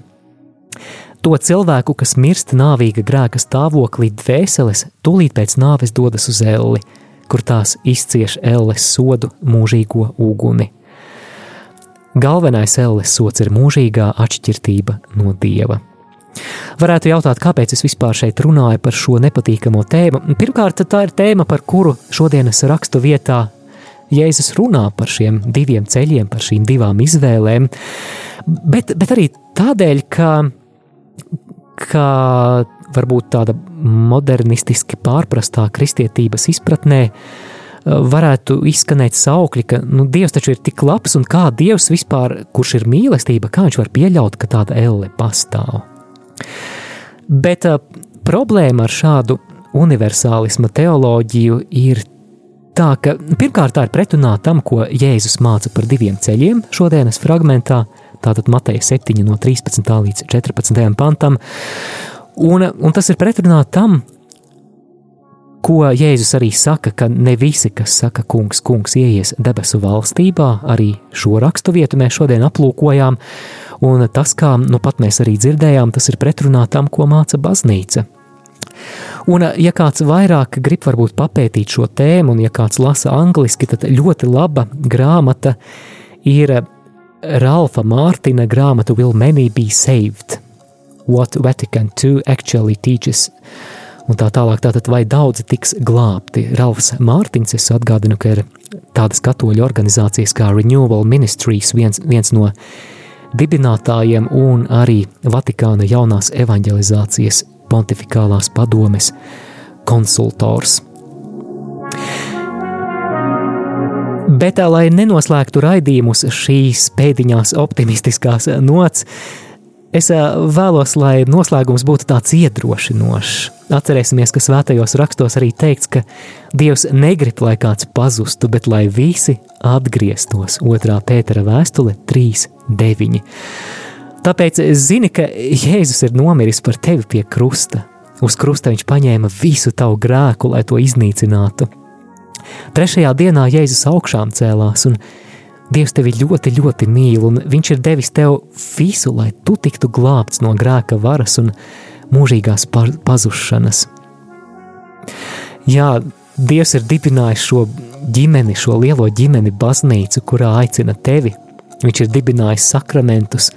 To cilvēku, kas mirst nāvīga grēka stāvoklī, dvēseles tūlīt pēc nāves dodas uz elli, kur tās izcieš elles sodu mūžīgo uguni. Galvenais elles sots ir mūžīgā atšķirība no dieva. Varētu jautāt, kāpēc es vispār šeit runāju par šo nepatīkamo tēmu. Pirmkārt, tā ir tēma, par kuru šodienas rakstu vietā Jēzus runā par šiem diviem ceļiem, par šīm divām izvēlēm, bet, bet arī tādēļ, ka ka varbūt tāda modernistiski pārprastā kristietības izpratnē eh, varētu izskanēt saukļi, ka nu, Dievs taču ir tik labs, un kā Dievs vispār, kurš ir mīlestība, kā viņš var pieļaut, ka tāda elle pastāv. Bet uh, problēma ar šādu universālisma teoloģiju ir tā, ka pirmkārt tā ir pretrunā tam, ko Jēzus māca par diviem ceļiem šodienas fragmentā, tātad Mateja 7 no 13. līdz 14. pantam, un, un tas ir pretrunā tam, ko Jēzus arī saka, ka ne visi, kas saka, kungs, kungs, ieies debesu valstībā, arī šo rakstu vietu mēs šodien aplūkojām, un tas, kā nu pat mēs arī dzirdējām, tas ir pretrunā tam, ko māca baznīca. Un, ja kāds vairāk grib varbūt papētīt šo tēmu, un ja kāds lasa angliski, tad ļoti laba grāmata ir Ralfa Mārtiņa grāmatu Will Many Be Saved? What Vatican II Actually Teaches? Un tā tālāk, tātad vai daudzi tiks glābti? Ralfs Mārtiņš, es atgādinu, ka ir tādas katoļu organizācijas kā Renewal Ministries, viens, viens no dibinātājiem un arī Vatikāna jaunās evanģelizācijas pontificālās padomes konsultors. Bet, lai nenoslēgtu raidījumus šīs pēdiņās optimistiskās nots, es vēlos, lai noslēgums būtu tāds iedrošinošs. Atcerēsimies, ka svētajos rakstos arī teikts, ka Dievs negrib, lai kāds pazustu, bet lai visi atgrieztos. Otrā Pētera vēstule 3.9. Tāpēc zini, ka Jēzus ir nomiris par tevi pie krusta. Uz krusta viņš paņēma visu tavu grēku, lai to iznīcinātu. Trešajā dienā Jēzus augšām cēlās, un Dievs tevi ļoti, ļoti mīl, un Viņš ir devis tev visu, lai tu tiktu glābts no grēka varas un mūžīgās pazušanas. Jā, Dievs ir dibinājis šo ģimeni, šo lielo ģimeni, baznīcu, kurā aicina tevi. Viņš ir dibinājis sakramentus,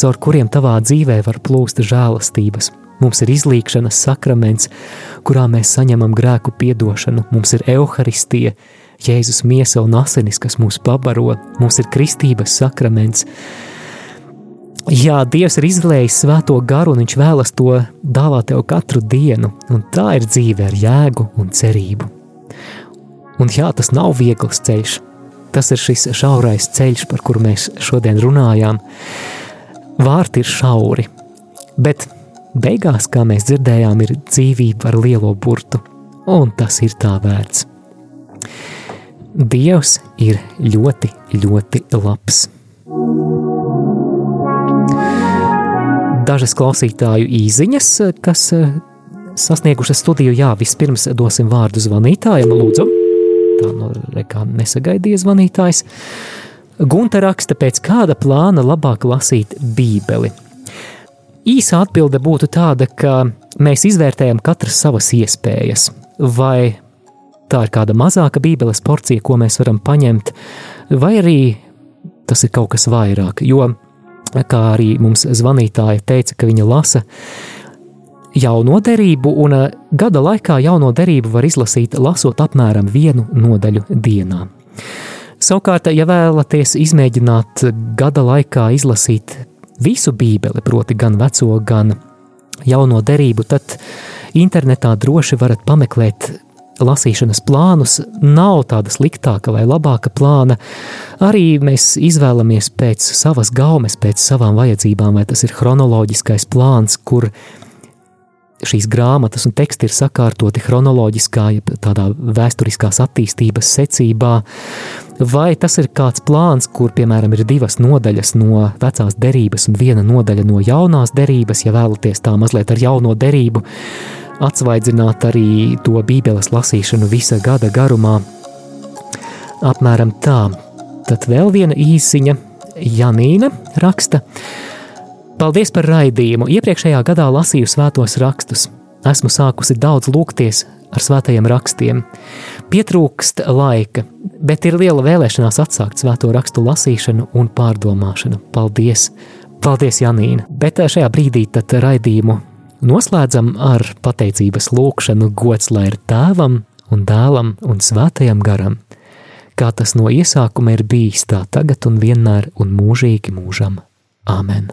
caur kuriem tavā dzīvē var plūst žēlastības. Mums ir izlīkšanas sakraments, kurā mēs saņemam grēku piedošanu, mums ir evaharistija, Jēzus miesa un asinis, kas mūs pabaro, mums ir kristības sakraments. Jā, Dievs ir izlējis svēto garu, un Viņš vēlas to dāvāt tev katru dienu, un tā ir dzīve ar jēgu un cerību. Un jā, tas nav viegls ceļš. Tas ir šis šaurais ceļš, par kuru mēs šodien runājām. Vārti ir šauri, bet Beigās, kā mēs dzirdējām, ir dzīvība ar lielo burtu, un tas ir tā vērts. Dievs ir ļoti, ļoti labs. Dažas klausītāju īsiņas, kas eh, sasniegušas studiju, jā, vispirms dosim vārdu zvanītājam, lūdzu. Tā no nu, rekā nesagaidīja zvanītājs. Gunta raksta, pēc kāda plāna labāk lasīt Bībeli. Īsa atbilde būtu tāda, ka mēs izvērtējam katras savas iespējas, vai tā ir kāda mazāka Bībeles porcija, ko mēs varam paņemt, vai arī tas ir kaut kas vairāk. Jo, kā arī mums zvanītāja teica, ka viņa lasa jauno derību, un eh, gada laikā jauno derību var izlasīt lasot apmēram vienu nodaļu dienā. Savukārt, ja vēlaties izmēģināt gada laikā izlasīt visu Bībeli, proti, gan veco, gan jauno derību, tad internetā droši varat pameklēt lasīšanas plānus. Nav tāda sliktāka vai labāka plāna. Arī mēs izvēlamies pēc savas gaumes, pēc savām vajadzībām, vai tas ir chronoloģiskais plāns, kur šīs grāmatas un teksti ir sakārtoti chronoloģiskā, ja tādā vēsturiskās attīstības secībā, vai tas ir kāds plāns, kur, piemēram, ir divas nodaļas no vecās derības un viena nodaļa no jaunās derības, ja vēlaties tā mazliet ar jauno derību atsvaidzināt arī to bībeles lasīšanu visa gada garumā. Apmēram tā. Tad vēl viena īsiņa Janīna raksta – Paldies par raidījumu! Iepriekšējā gadā lasīju svētos rakstus. Esmu sākusi daudz lūgties ar svētajiem rakstiem. Pietrūkst laika, bet ir liela vēlēšanās atsākt svēto rakstu lasīšanu un pārdomāšanu. Paldies! Paldies, Janīna! Bet šajā brīdī tad raidījumu noslēdzam ar pateicības lūkšanu gods lai ir tēvam un dēlam un svētajam garam, kā tas no iesākuma ir bijis tā tagad un vienmēr un mūžīgi mūžam. Āmen!